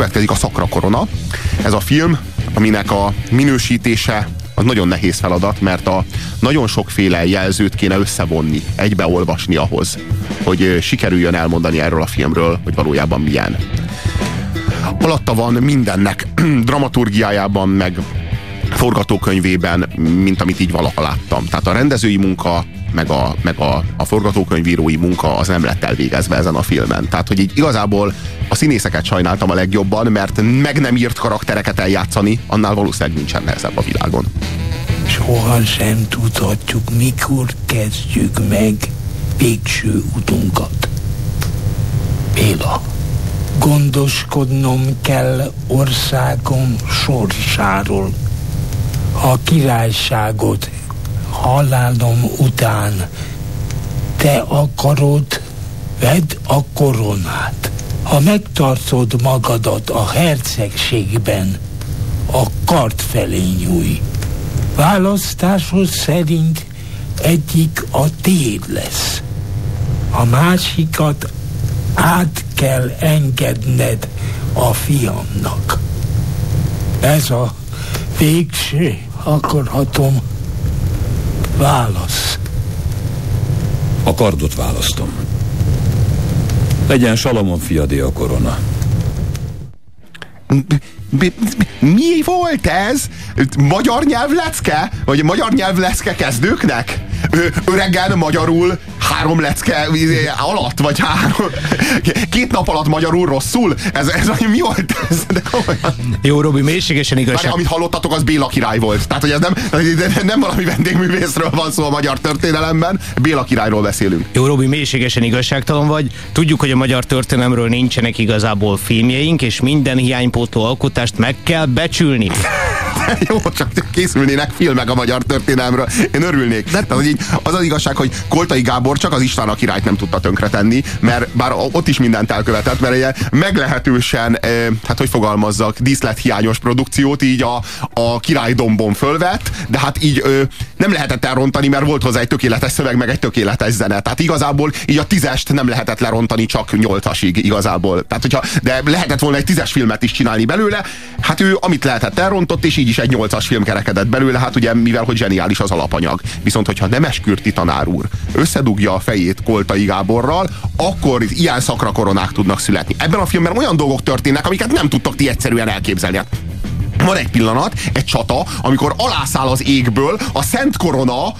következik a Szakra Korona. Ez a film, aminek a minősítése az nagyon nehéz feladat, mert a nagyon sokféle jelzőt kéne összevonni, egybeolvasni ahhoz, hogy sikerüljön elmondani erről a filmről, hogy valójában milyen. Alatta van mindennek dramaturgiájában, meg forgatókönyvében, mint amit így valaha láttam. Tehát a rendezői munka, meg a, meg a, a forgatókönyvírói munka az nem lett elvégezve ezen a filmen. Tehát, hogy így igazából a színészeket sajnáltam a legjobban, mert meg nem írt karaktereket eljátszani, annál valószínűleg nincsen nehezebb a világon. Soha sem tudhatjuk, mikor kezdjük meg végső utunkat. Béla, gondoskodnom kell országom sorsáról. A királyságot halálom után te akarod, vedd a koronát. Ha megtartod magadat a hercegségben, a kart felé nyúj. Választásod szerint egyik a téd lesz. A másikat át kell engedned a fiamnak. Ez a végső akarhatom válasz. A kardot választom. Legyen Salamon fiadé a korona. Mi volt ez? Magyar nyelvlecke? Vagy magyar nyelvlecke kezdőknek? Ö, öregen magyarul három lecke alatt, vagy három, két nap alatt magyarul rosszul? Ez, ez mi volt ez? De Jó, Robi, mélységesen igazság. Amit hallottatok, az Béla király volt. Tehát, hogy ez nem, nem valami vendégművészről van szó a magyar történelemben, Béla királyról beszélünk. Jó, Robi, mélységesen igazságtalan vagy. Tudjuk, hogy a magyar történelemről nincsenek igazából filmjeink, és minden hiánypótló alkotást meg kell becsülni. Jó, csak készülnének filmek a magyar történelmről. Én örülnék. De... Tehát, hogy így, az az igazság, hogy Koltai Gábor csak az István a királyt nem tudta tönkretenni, mert bár ott is mindent elkövetett, mert egy meglehetősen, eh, hát hogy fogalmazzak, díszlethiányos produkciót így a, a király dombon fölvett, de hát így nem lehetett elrontani, mert volt hozzá egy tökéletes szöveg, meg egy tökéletes zene. Tehát igazából így a tízest nem lehetett lerontani csak nyolcasig igazából. Tehát, hogyha, de lehetett volna egy tízes filmet is csinálni belőle, hát ő amit lehetett elrontott, és így is egy nyolcas film kerekedett belőle, hát ugye mivel, hogy zseniális az alapanyag. Viszont, hogyha Nemeskürti tanár úr összedugja a fejét Koltai Gáborral, akkor ilyen szakra koronák tudnak születni. Ebben a filmben olyan dolgok történnek, amiket nem tudtak ti egyszerűen elképzelni. Van egy pillanat, egy csata, amikor alászáll az égből a Szent Korona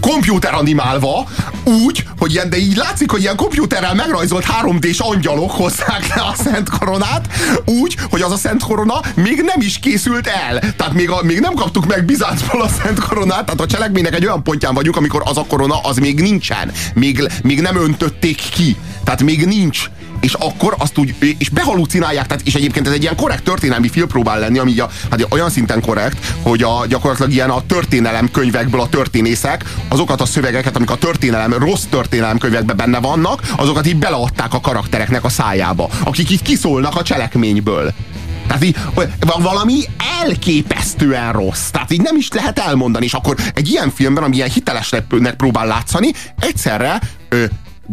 kompjúter animálva, úgy, hogy ilyen, de így látszik, hogy ilyen kompjúterrel megrajzolt 3D-s angyalok hozzák le a Szent Koronát, úgy, hogy az a Szent Korona még nem is készült el. Tehát még, a, még nem kaptuk meg Bizáncból a Szent Koronát, tehát a cselekménynek egy olyan pontján vagyunk, amikor az a korona az még nincsen. Még, még nem öntötték ki. Tehát még nincs és akkor azt úgy, és behalucinálják, tehát, és egyébként ez egy ilyen korrekt történelmi film próbál lenni, ami a, hát olyan szinten korrekt, hogy a, gyakorlatilag ilyen a történelem könyvekből a történészek azokat a szövegeket, amik a történelem, rossz történelem könyvekben benne vannak, azokat így beleadták a karaktereknek a szájába, akik így kiszólnak a cselekményből. Tehát így valami elképesztően rossz. Tehát így nem is lehet elmondani, és akkor egy ilyen filmben, ami ilyen hitelesnek próbál látszani, egyszerre ö,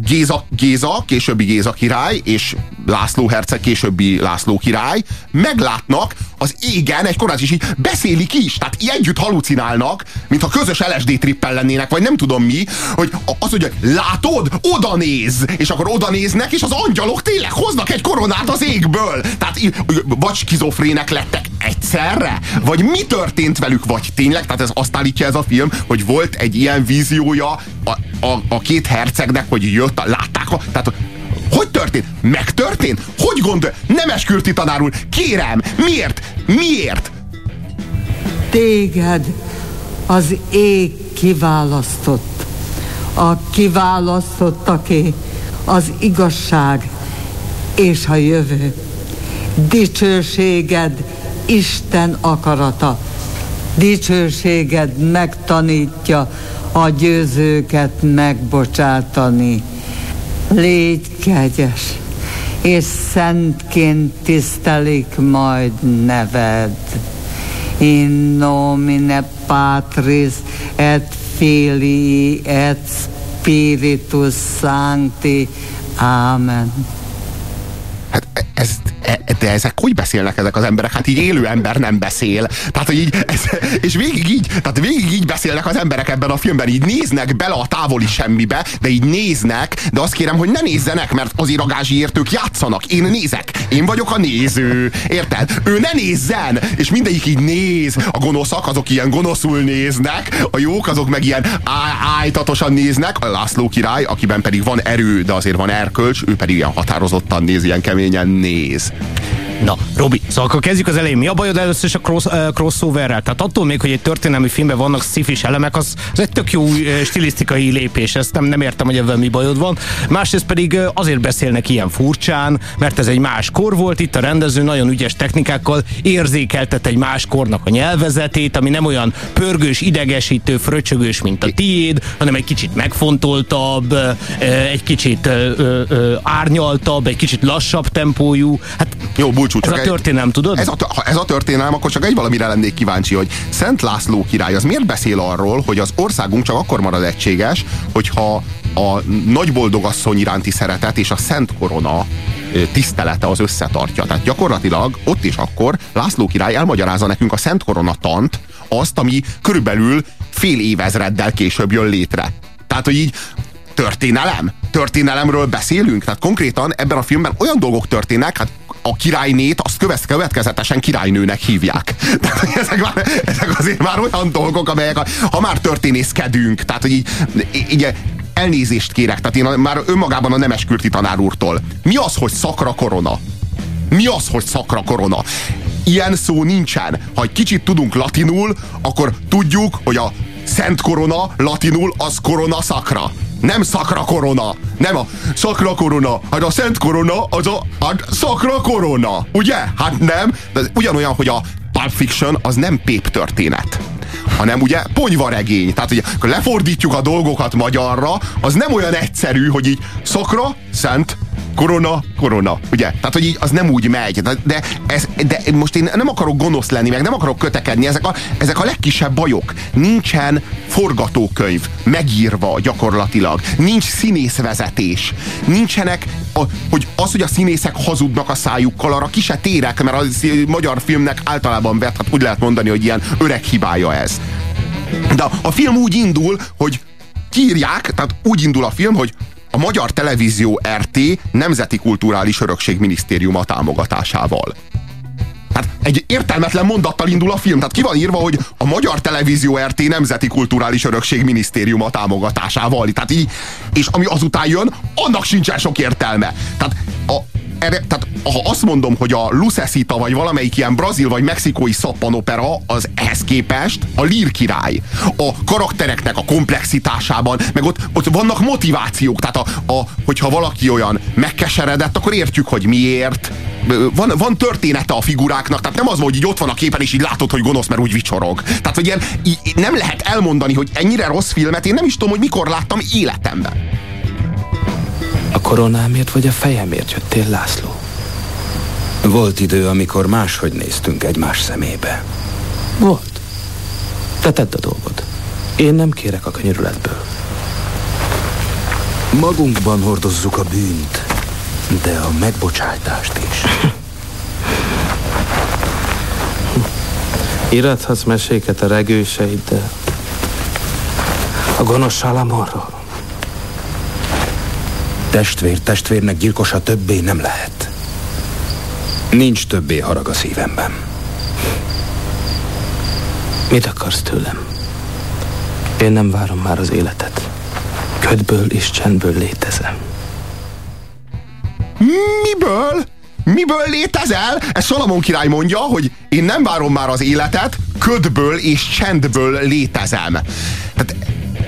Géza, Géza, későbbi Géza király, és László herceg, későbbi László király meglátnak az égen egy korát, és így beszélik is, tehát így együtt halucinálnak, mintha közös LSD trippel lennének, vagy nem tudom mi, hogy az, hogy látod, oda néz, és akkor oda néznek, és az angyalok tényleg hoznak egy koronát az égből. Tehát vagy skizofrének lettek egyszerre, vagy mi történt velük, vagy tényleg, tehát ez azt állítja ez a film, hogy volt egy ilyen víziója a, a, a két hercegnek, hogy jött, látták, tehát hogy történt? Megtörtént? Hogy gondol? Nem eskürti tanár úr. Kérem, miért? Miért? Téged az ég kiválasztott. A kiválasztottaké az igazság és a jövő. Dicsőséged Isten akarata. Dicsőséged megtanítja a győzőket megbocsátani. Légy kegyes, és szentként tisztelik majd neved. In nomine Patris et Filii et Spiritus Sancti. Amen. Ez, de ezek hogy beszélnek ezek az emberek? Hát így élő ember nem beszél. Tehát, hogy így, ez, és végig így, tehát végig így beszélnek az emberek ebben a filmben, így néznek bele a távoli semmibe, de így néznek, de azt kérem, hogy ne nézzenek, mert azért a gázsiért ők játszanak. Én nézek. Én vagyok a néző. Érted? Ő ne nézzen! És mindegyik így néz. A gonoszak azok ilyen gonoszul néznek, a jók azok meg ilyen ájtatosan néznek. A László király, akiben pedig van erő, de azért van erkölcs, ő pedig ilyen határozottan néz, ilyen keményen néz. Na, Robi, szóval akkor kezdjük az elején. Mi a bajod először is a cross, uh, crossoverrel? Tehát attól még, hogy egy történelmi filmben vannak szifis elemek, az, az egy tök jó uh, stilisztikai lépés. Ezt nem, nem értem, hogy ebben mi bajod van. Másrészt pedig uh, azért beszélnek ilyen furcsán, mert ez egy más kor volt. Itt a rendező nagyon ügyes technikákkal érzékeltet egy más kornak a nyelvezetét, ami nem olyan pörgős, idegesítő, fröcsögős, mint a tiéd, hanem egy kicsit megfontoltabb, uh, egy kicsit uh, uh, árnyaltabb, egy kicsit lassabb tempójú. Hát jó, búcsú, ez a történelem, tudod? Ez a, ha ez a történelem, akkor csak egy valamire lennék kíváncsi, hogy Szent László király az miért beszél arról, hogy az országunk csak akkor marad egységes, hogyha a nagy boldogasszony iránti szeretet és a Szent Korona tisztelete az összetartja. Tehát gyakorlatilag ott és akkor László király elmagyarázza nekünk a Szent Korona tant, azt, ami körülbelül fél évezreddel később jön létre. Tehát, hogy így történelem? Történelemről beszélünk? Tehát konkrétan ebben a filmben olyan dolgok történnek, hát a királynét azt következetesen királynőnek hívják. Tehát, ezek, már, ezek azért már olyan dolgok, amelyek, a, ha már történészkedünk, tehát hogy így, így elnézést kérek, tehát én már önmagában a Nemeskürti tanár úrtól. Mi az, hogy szakra korona? Mi az, hogy szakra korona? Ilyen szó nincsen. Ha egy kicsit tudunk latinul, akkor tudjuk, hogy a szent korona latinul az korona szakra. Nem szakra korona. Nem a szakra korona. Hát a szent korona az a hát szakra korona. Ugye? Hát nem. De ugyanolyan, hogy a Pulp Fiction az nem pép történet hanem ugye ponyvaregény. Tehát ugye lefordítjuk a dolgokat magyarra, az nem olyan egyszerű, hogy így szakra, szent, korona, korona, ugye? Tehát, hogy így az nem úgy megy. De, ez, de most én nem akarok gonosz lenni, meg nem akarok kötekedni, ezek a, ezek a legkisebb bajok. Nincsen forgatókönyv megírva gyakorlatilag. Nincs színészvezetés. Nincsenek, a, hogy az, hogy a színészek hazudnak a szájukkal, arra ki se térek, mert a magyar filmnek általában vett, hát úgy lehet mondani, hogy ilyen öreg hibája ez. De a film úgy indul, hogy kírják, tehát úgy indul a film, hogy a Magyar Televízió RT Nemzeti Kulturális Örökség Minisztériuma támogatásával. Hát egy értelmetlen mondattal indul a film. Tehát ki van írva, hogy a Magyar Televízió RT Nemzeti Kulturális Örökség Minisztériuma támogatásával. Tehát így, és ami azután jön, annak sincsen sok értelme. Tehát a, erre, tehát ha azt mondom, hogy a Lucesita vagy valamelyik ilyen brazil vagy mexikói szappanopera az ehhez képest a lír király. A karaktereknek a komplexitásában, meg ott, ott vannak motivációk, tehát a, a, hogyha valaki olyan megkeseredett, akkor értjük, hogy miért, van, van története a figuráknak, tehát nem az, hogy így ott van a képen, és így látod, hogy gonosz, mert úgy vicsorog. Tehát, hogy ilyen, így, nem lehet elmondani, hogy ennyire rossz filmet, én nem is tudom, hogy mikor láttam életemben. A koronámért vagy a fejemért jöttél, László? Volt idő, amikor máshogy néztünk egymás szemébe. Volt. Te tedd a dolgod. Én nem kérek a könyörületből. Magunkban hordozzuk a bűnt, de a megbocsájtást is. Irathatsz meséket a regőseiddel. A gonosz Salamorról. Testvér testvérnek gyilkosa többé nem lehet. Nincs többé harag a szívemben. Mit akarsz tőlem? Én nem várom már az életet. Ködből és csendből létezem. Miből? Miből létezel? Ez Salamon király mondja, hogy én nem várom már az életet, ködből és csendből létezem. Tehát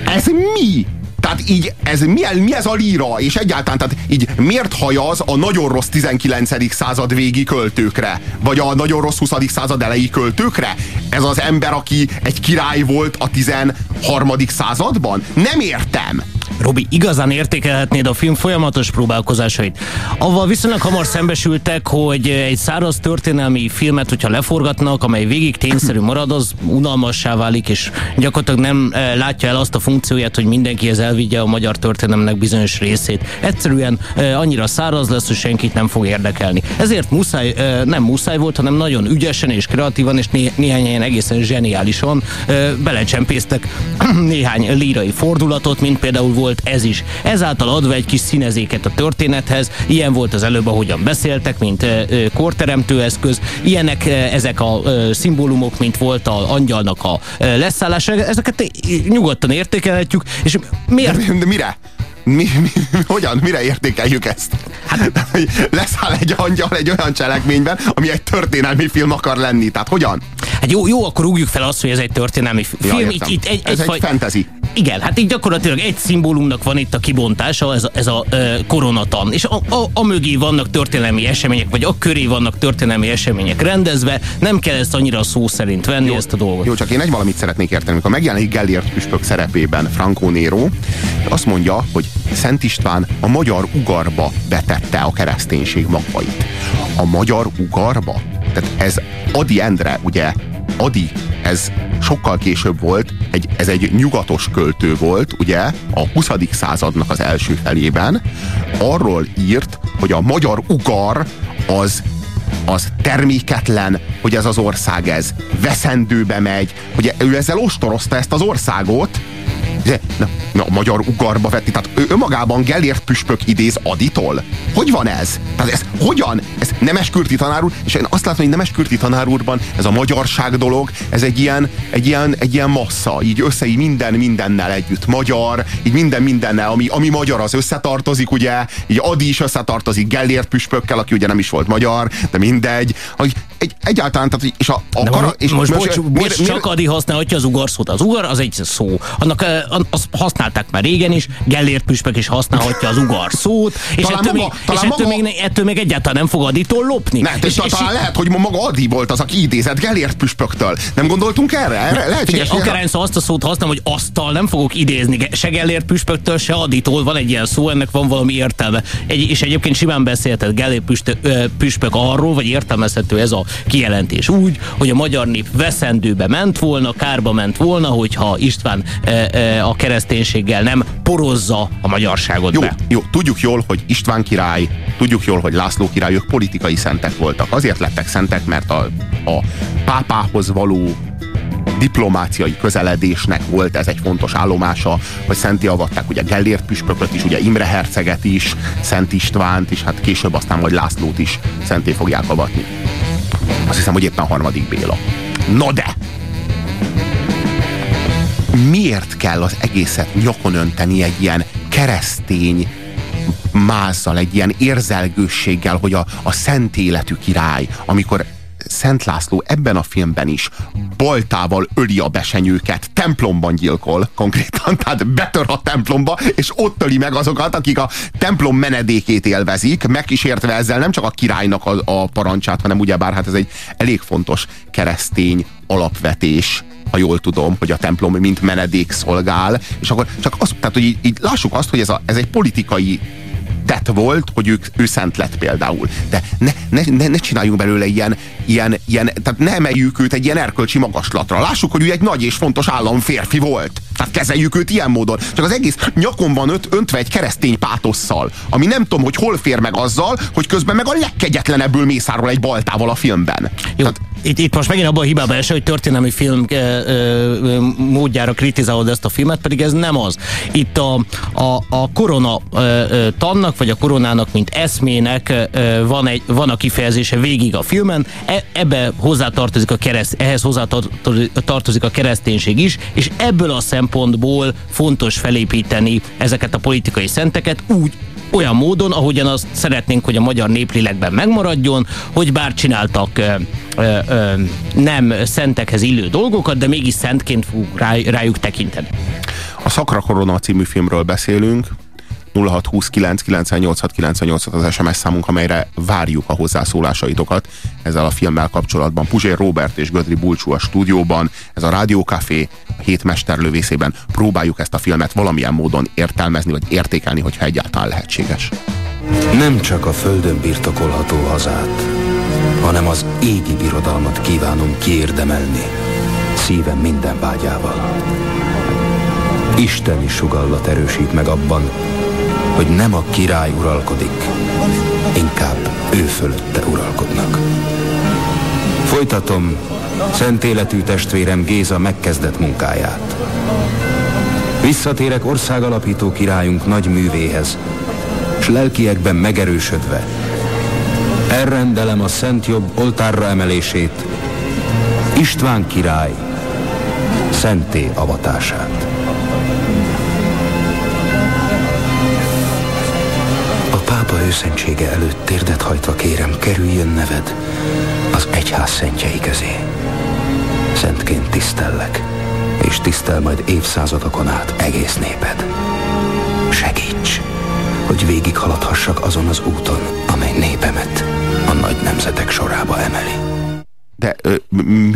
ez mi? Tehát így ez, mi, mi ez a líra? És egyáltalán, tehát így miért hajaz a nagyon rossz 19. század végi költőkre? Vagy a nagyon rossz 20. század elejé költőkre? Ez az ember, aki egy király volt a 13. században? Nem értem. Robi, igazán értékelhetnéd a film folyamatos próbálkozásait. Avval viszonylag hamar szembesültek, hogy egy száraz történelmi filmet, hogyha leforgatnak, amely végig tényszerű marad, az unalmassá válik, és gyakorlatilag nem eh, látja el azt a funkcióját, hogy mindenkihez elvigye a magyar történelemnek bizonyos részét. Egyszerűen eh, annyira száraz lesz, hogy senkit nem fog érdekelni. Ezért muszáj, eh, nem muszáj volt, hanem nagyon ügyesen és kreatívan, és né- néhány helyen egészen zseniálisan belecsempésztek néhány lírai fordulatot, mint például volt ez is. Ezáltal adva egy kis színezéket a történethez, ilyen volt az előbb, ahogyan beszéltek, mint korteremtő eszköz, ilyenek ezek a szimbólumok, mint volt a angyalnak a leszállása, ezeket nyugodtan értékelhetjük, és miért? De, de mire? mi, mi, hogyan, mire értékeljük ezt? Hát, leszáll egy angyal egy olyan cselekményben, ami egy történelmi film akar lenni. Tehát hogyan? Hát jó, jó, akkor rúgjuk fel azt, hogy ez egy történelmi film. Ja, itt, itt egy, ez egy, egy faj... fantasy. Igen, hát így gyakorlatilag egy szimbólumnak van itt a kibontása, ez a, ez a e, koronatan. És a, a, a mögé vannak történelmi események, vagy a köré vannak történelmi események rendezve. Nem kell ezt annyira szó szerint venni, jó, ezt a dolgot. Jó, csak én egy valamit szeretnék érteni. Amikor megjelenik Gellért püspök szerepében Franco Nero, azt mondja, hogy Szent István a magyar ugarba betette a kereszténység magvait. A magyar ugarba? Tehát ez Adi Endre, ugye Adi, ez sokkal később volt, egy, ez egy nyugatos költő volt, ugye, a 20. századnak az első felében, arról írt, hogy a magyar ugar az az terméketlen, hogy ez az ország ez veszendőbe megy, hogy ő ezzel ostorozta ezt az országot, na, na, a magyar ugarba vetti, tehát ő önmagában Gellért püspök idéz Aditól. Hogy van ez? Tehát ez hogyan? Ez Nemeskürti tanár úr, és én azt látom, hogy Nemeskürti tanár úrban ez a magyarság dolog, ez egy ilyen, egy ilyen, egy ilyen massza, így össze, így minden mindennel együtt magyar, így minden mindennel, ami, ami magyar, az összetartozik, ugye, így Adi is összetartozik Gellért püspökkel, aki ugye nem is volt magyar, de mindegy. Hogy egy, egyáltalán, tehát, és a, a kara, és most, most, most, most csak Adi használhatja az ugar szót. Az ugar az egy szó. Annak azt használták már régen is, Gellért püspök is használhatja az ugar szót, és, talán ettől, maga, még, talán és ettől, maga... még, ettől még egyáltalán nem fog Aditól lopni. Ne, és, és, talán és lehet, hogy maga Adi volt az, aki idézett Gellért püspöktől. Nem gondoltunk erre? erre lehetséges, akár azt a szót használom, hogy asztal nem fogok idézni se Gellért püspöktől, se Aditól. Van egy ilyen szó, ennek van valami értelme. Egy, és egyébként simán beszéltet Gellért püspök arról, vagy értelmezhető ez a kijelentés úgy, hogy a magyar nép veszendőbe ment volna, kárba ment volna, hogyha István e, e, a kereszténységgel nem porozza a magyarságot jó, be. Jó, tudjuk jól, hogy István király, tudjuk jól, hogy László király, ők politikai szentek voltak. Azért lettek szentek, mert a, a pápához való diplomáciai közeledésnek volt ez egy fontos állomása, hogy szenti avatták ugye Gellért püspököt is, ugye Imre herceget is, Szent Istvánt is, hát később aztán majd Lászlót is szenté fogják avatni. Azt hiszem, hogy éppen harmadik Béla. No de! Miért kell az egészet nyakon önteni egy ilyen keresztény mázzal, egy ilyen érzelgősséggel, hogy a, a szent életű király, amikor Szent László ebben a filmben is boltával öli a besenyőket, templomban gyilkol konkrétan, tehát betör a templomba, és ott öli meg azokat, akik a templom menedékét élvezik, megkísértve ezzel nem csak a királynak a, a parancsát, hanem ugyebár hát ez egy elég fontos keresztény alapvetés, ha jól tudom, hogy a templom mint menedék szolgál, és akkor csak azt, tehát, hogy így, így lássuk azt, hogy ez, a, ez egy politikai tett volt, hogy ők, ő szent lett például. De ne, ne, ne, ne csináljunk belőle ilyen, ilyen, ilyen, tehát ne emeljük őt egy ilyen erkölcsi magaslatra. Lássuk, hogy ő egy nagy és fontos államférfi volt. Tehát kezeljük őt ilyen módon. Csak az egész nyakon van önt, öntve egy keresztény pátosszal, ami nem tudom, hogy hol fér meg azzal, hogy közben meg a legkegyetlenebbül mészárol egy baltával a filmben. Jó. Tehát, itt, itt most megint abban a hibában eső, hogy történelmi film e, e, módjára kritizálod ezt a filmet, pedig ez nem az. Itt a, a, a korona e, tannak, vagy a koronának, mint eszmének e, van, egy, van a kifejezése végig a filmen, e, ebbe hozzátartozik a kereszt, ehhez hozzátartozik a kereszténység is, és ebből a szempontból fontos felépíteni ezeket a politikai szenteket úgy, olyan módon, ahogyan azt szeretnénk, hogy a magyar néplélekben megmaradjon, hogy bár csináltak ö, ö, nem szentekhez illő dolgokat, de mégis szentként fog rá, rájuk tekinteni. A Szakra Korona című filmről beszélünk, 0629 986 az SMS számunk, amelyre várjuk a hozzászólásaitokat ezzel a filmmel kapcsolatban. Puzsér Robert és Gödri Bulcsú a stúdióban, ez a Rádiókafé, a hét mesterlövészében próbáljuk ezt a filmet valamilyen módon értelmezni, vagy értékelni, hogyha egyáltalán lehetséges. Nem csak a földön birtokolható hazát, hanem az égi birodalmat kívánom kiérdemelni, szívem minden vágyával. Isteni sugallat erősít meg abban, hogy nem a király uralkodik, inkább ő fölötte uralkodnak. Folytatom szent életű testvérem Géza megkezdett munkáját. Visszatérek országalapító királyunk nagy művéhez, s lelkiekben megerősödve. Elrendelem a szent jobb oltárra emelését, István király szenté avatását. A pápa őszentsége előtt térdet hajtva kérem, kerüljön neved az egyház szentjei közé. Szentként tisztellek, és tisztel majd évszázadokon át egész néped. Segíts, hogy végighaladhassak azon az úton, amely népemet a nagy nemzetek sorába emeli. De ö,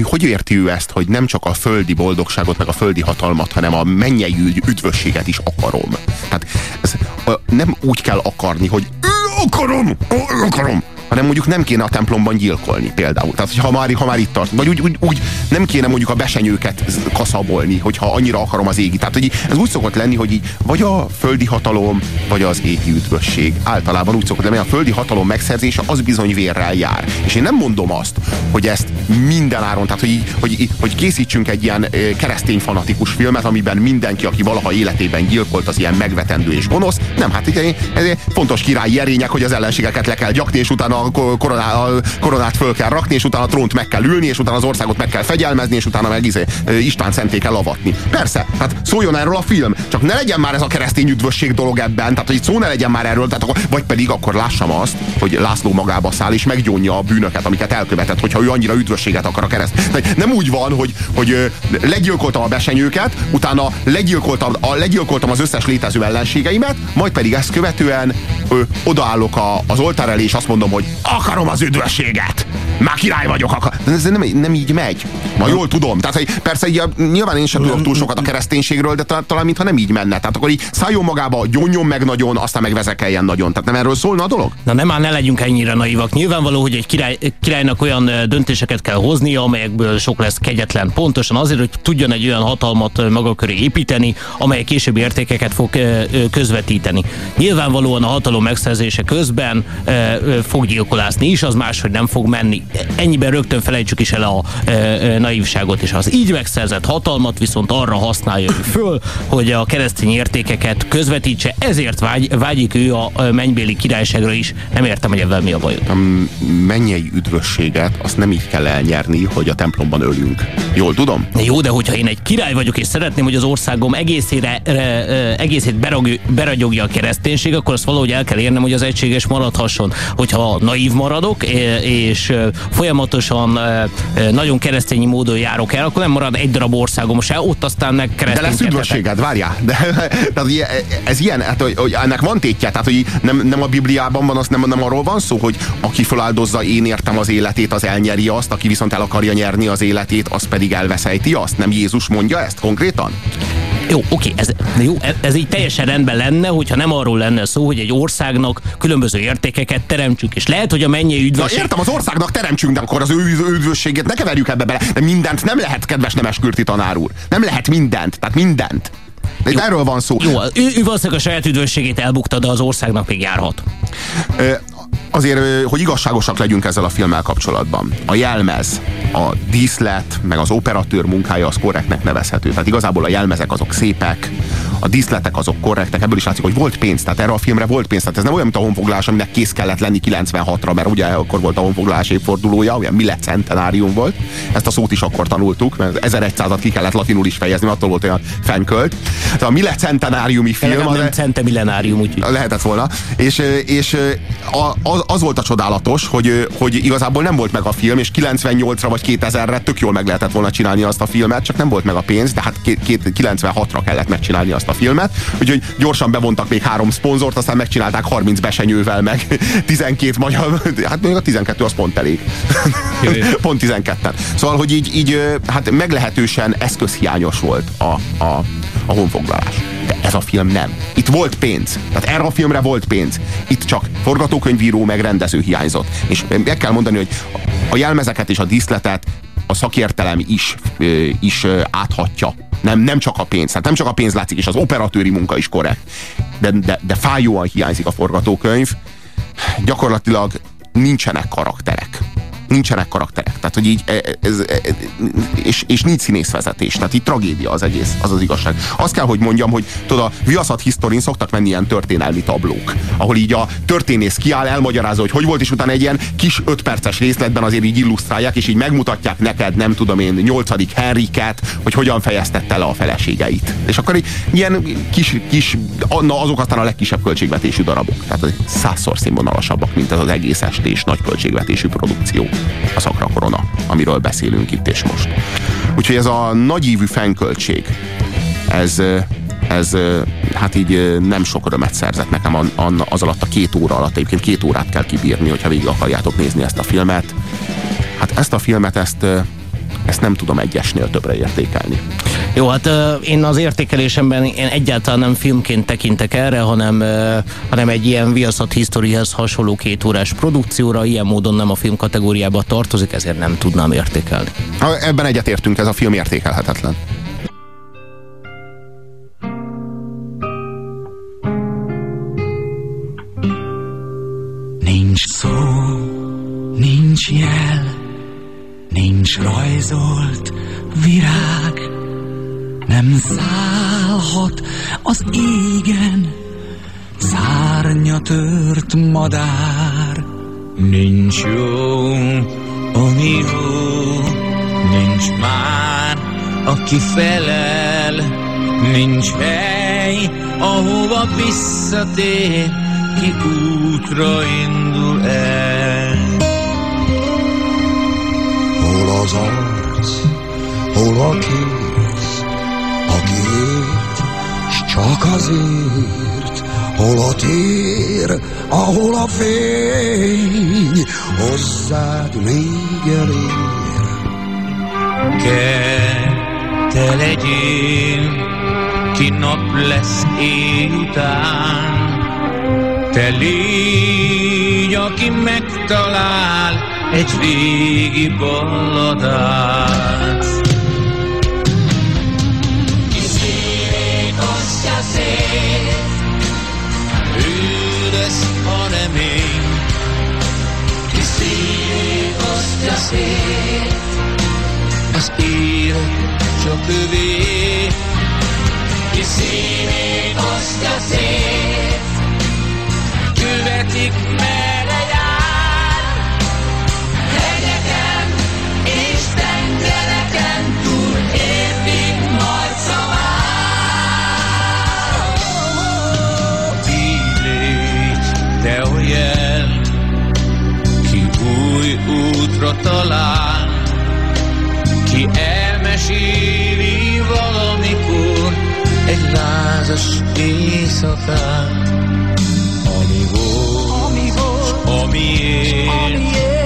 hogy érti ő ezt, hogy nem csak a földi boldogságot, meg a földi hatalmat, hanem a mennyei üdvösséget is akarom? Tehát ez, ö, nem úgy kell akarni, hogy "Ö, akarom, akarom, hanem mondjuk nem kéne a templomban gyilkolni például. Tehát, ha már, ha már itt tart, vagy úgy, úgy, úgy nem kéne mondjuk a besenyőket kaszabolni, hogyha annyira akarom az égi. Tehát, hogy ez úgy szokott lenni, hogy így vagy a földi hatalom, vagy az égi üdvösség. Általában úgy szokott lenni, a földi hatalom megszerzése az bizony vérrel jár. És én nem mondom azt, hogy ezt minden áron, tehát hogy, hogy, hogy készítsünk egy ilyen keresztény fanatikus filmet, amiben mindenki, aki valaha életében gyilkolt, az ilyen megvetendő és gonosz. Nem, hát ugye, ez fontos királyi erények, hogy az ellenségeket le kell gyakni, és utána a a koronát föl kell rakni, és utána a trónt meg kell ülni, és utána az országot meg kell fegyelmezni, és utána meg izé, István szenté kell avatni. Persze, hát szóljon erről a film, csak ne legyen már ez a keresztény üdvösség dolog ebben, tehát hogy szó ne legyen már erről, tehát akkor, vagy pedig akkor lássam azt, hogy László magába száll, és meggyónja a bűnöket, amiket elkövetett, hogyha ő annyira üdvösséget akar a kereszt. Nem úgy van, hogy, hogy legyilkoltam a besenyőket, utána legyilkoltam, a, legyilkoltam az összes létező ellenségeimet, majd pedig ezt követően ö, odaállok a, az oltár elé, és azt mondom, hogy akarom az üdvösséget! Már király vagyok! Akar. De ez nem, nem így megy. Ma jól tudom. Tehát, hogy persze nyilván én sem tudok túl sokat a kereszténységről, de talán, talán mintha nem így menne. Tehát akkor így szálljon magába, gyónjon meg nagyon, aztán meg vezekeljen nagyon. Tehát nem erről szólna a dolog? Na nem, már ne legyünk ennyire naivak. Nyilvánvaló, hogy egy király, királynak olyan döntéseket kell hoznia, amelyekből sok lesz kegyetlen. Pontosan azért, hogy tudjon egy olyan hatalmat maga köré építeni, amely későbbi értékeket fog közvetíteni. Nyilvánvalóan a hatalom megszerzése közben ö, fog gyilkolászni is, az máshogy nem fog menni. Ennyiben rögtön felejtsük is el a ö, ö, naivságot, és az így megszerzett hatalmat viszont arra használja ő föl, hogy a keresztény értékeket közvetítse, ezért vágy, vágyik ő a mennybéli királyságra is. Nem értem, hogy ebben mi a baj. A mennyei üdvösséget azt nem így kell elnyerni, hogy a templomban ölünk. Jól tudom? Jó, de hogyha én egy király vagyok, és szeretném, hogy az országom egészére, egészét berag, beragyogja a kereszténység, akkor azt valahogy el kell érnem, hogy az egységes maradhasson. Hogyha naív maradok, és folyamatosan nagyon keresztényi módon járok el, akkor nem marad egy darab országom se, ott aztán meg De lesz üdvösséged, várjál. De, tehát, ez ilyen, hát, hogy, hogy ennek van tétje, tehát hogy nem, nem a Bibliában van, az nem, nem arról van szó, hogy aki feláldozza én értem az életét, az elnyeri azt, aki viszont el akarja nyerni az életét, az pedig elveszejti azt. Nem Jézus mondja ezt konkrétan? Jó, oké, ez, jó, ez- ez így teljesen rendben lenne, hogyha nem arról lenne szó, hogy egy országnak különböző értékeket teremtsünk, és lehet, hogy a mennyei Na üdvösség... értem, az országnak teremtsünk, de akkor az ő üdvösségét ne keverjük ebbe bele. De mindent nem lehet, kedves Nemeskürti tanár úr. Nem lehet mindent, tehát mindent. De itt erről van szó. Jó, ő, ő valószínűleg a saját üdvösségét elbukta, de az országnak még járhat. Ö, azért, hogy igazságosak legyünk ezzel a filmmel kapcsolatban. A jelmez, a díszlet, meg az operatőr munkája az korrektnek nevezhető. Tehát igazából a jelmezek azok szépek, a díszletek azok korrektek, ebből is látszik, hogy volt pénz, tehát erre a filmre volt pénz. Tehát ez nem olyan, mint a honfoglalás, aminek kész kellett lenni 96-ra, mert ugye akkor volt a honfoglalás évfordulója, olyan millet volt. Ezt a szót is akkor tanultuk, mert 1100-at ki kellett latinul is fejezni, attól volt olyan fenkölt. Tehát a millet film, Nem, az, nem cente millenárium, úgyhogy... lehetett volna. És, és a- az, az volt a csodálatos, hogy, hogy igazából nem volt meg a film, és 98-ra vagy 2000-re tök jól meg lehetett volna csinálni azt a filmet, csak nem volt meg a pénz, hát két- 96-ra kellett megcsinálni azt a filmet, úgyhogy gyorsan bevontak még három szponzort, aztán megcsinálták 30 besenyővel, meg 12 magyar, hát még a 12 az pont elég. pont 12 Szóval, hogy így, így hát meglehetősen eszközhiányos volt a, a, a honfoglalás. Ez a film nem. Itt volt pénz. Tehát erre a filmre volt pénz. Itt csak forgatókönyvíró meg rendező hiányzott. És meg kell mondani, hogy a jelmezeket és a díszletet a szakértelem is, is áthatja. Nem, nem csak a pénz, hát nem csak a pénz látszik, és az operatőri munka is korrekt. De, de, de fájóan hiányzik a forgatókönyv. Gyakorlatilag nincsenek karakterek nincsenek karakterek. Tehát, hogy így, e, ez, ez, és, és nincs színészvezetés. Tehát itt tragédia az egész, az az igazság. Azt kell, hogy mondjam, hogy tudod, a Viaszat Historin szoktak menni ilyen történelmi tablók, ahol így a történész kiáll, elmagyarázza, hogy hogy volt, és utána egy ilyen kis ötperces részletben azért így illusztrálják, és így megmutatják neked, nem tudom én, nyolcadik Henriket, hogy hogyan fejeztette le a feleségeit. És akkor így ilyen kis, kis na, azok aztán a legkisebb költségvetésű darabok. Tehát százszor színvonalasabbak, mint ez az egész estés nagy költségvetésű produkció a szakra korona, amiről beszélünk itt és most. Úgyhogy ez a nagyívű fennköltség, ez, ez hát így nem sok örömet szerzett nekem az alatt a két óra alatt. Egyébként két órát kell kibírni, hogyha végig akarjátok nézni ezt a filmet. Hát ezt a filmet, ezt, ezt nem tudom egyesnél többre értékelni. Jó, hát uh, én az értékelésemben én egyáltalán nem filmként tekintek erre, hanem, uh, hanem egy ilyen Viaszat Historyhez hasonló két órás produkcióra, ilyen módon nem a film kategóriába tartozik, ezért nem tudnám értékelni. Ebben egyetértünk, ez a film értékelhetetlen. Nincs szó, nincs jel, nincs rajzolt virág, nem szállhat az égen. Szárnya tört madár. Nincs jó, ami jó, nincs már, aki felel, nincs hely, ahova visszatér, ki útra indul el. Hol az arc, hol a kép, csak azért, hol a tér, ahol a fény hozzád még elér. Kell te legyél, ki nap lesz után, te légy, aki megtalál egy régi balladát. Szép, az élet csak övé, ki szívét osztja szét, követik merre útra talál, ki elmeséli valamikor egy lázas éjszakán, ami volt, ami, volt, ami ér, az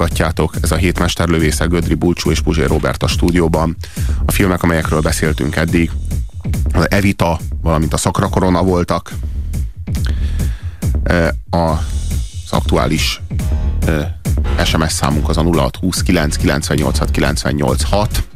hallgatjátok, ez a hét mesterlövésze Gödri Bulcsú és Puzsér Robert a stúdióban. A filmek, amelyekről beszéltünk eddig, az Evita, valamint a Szakra Korona voltak. E, Az aktuális e, SMS számunk az a 0629 986 986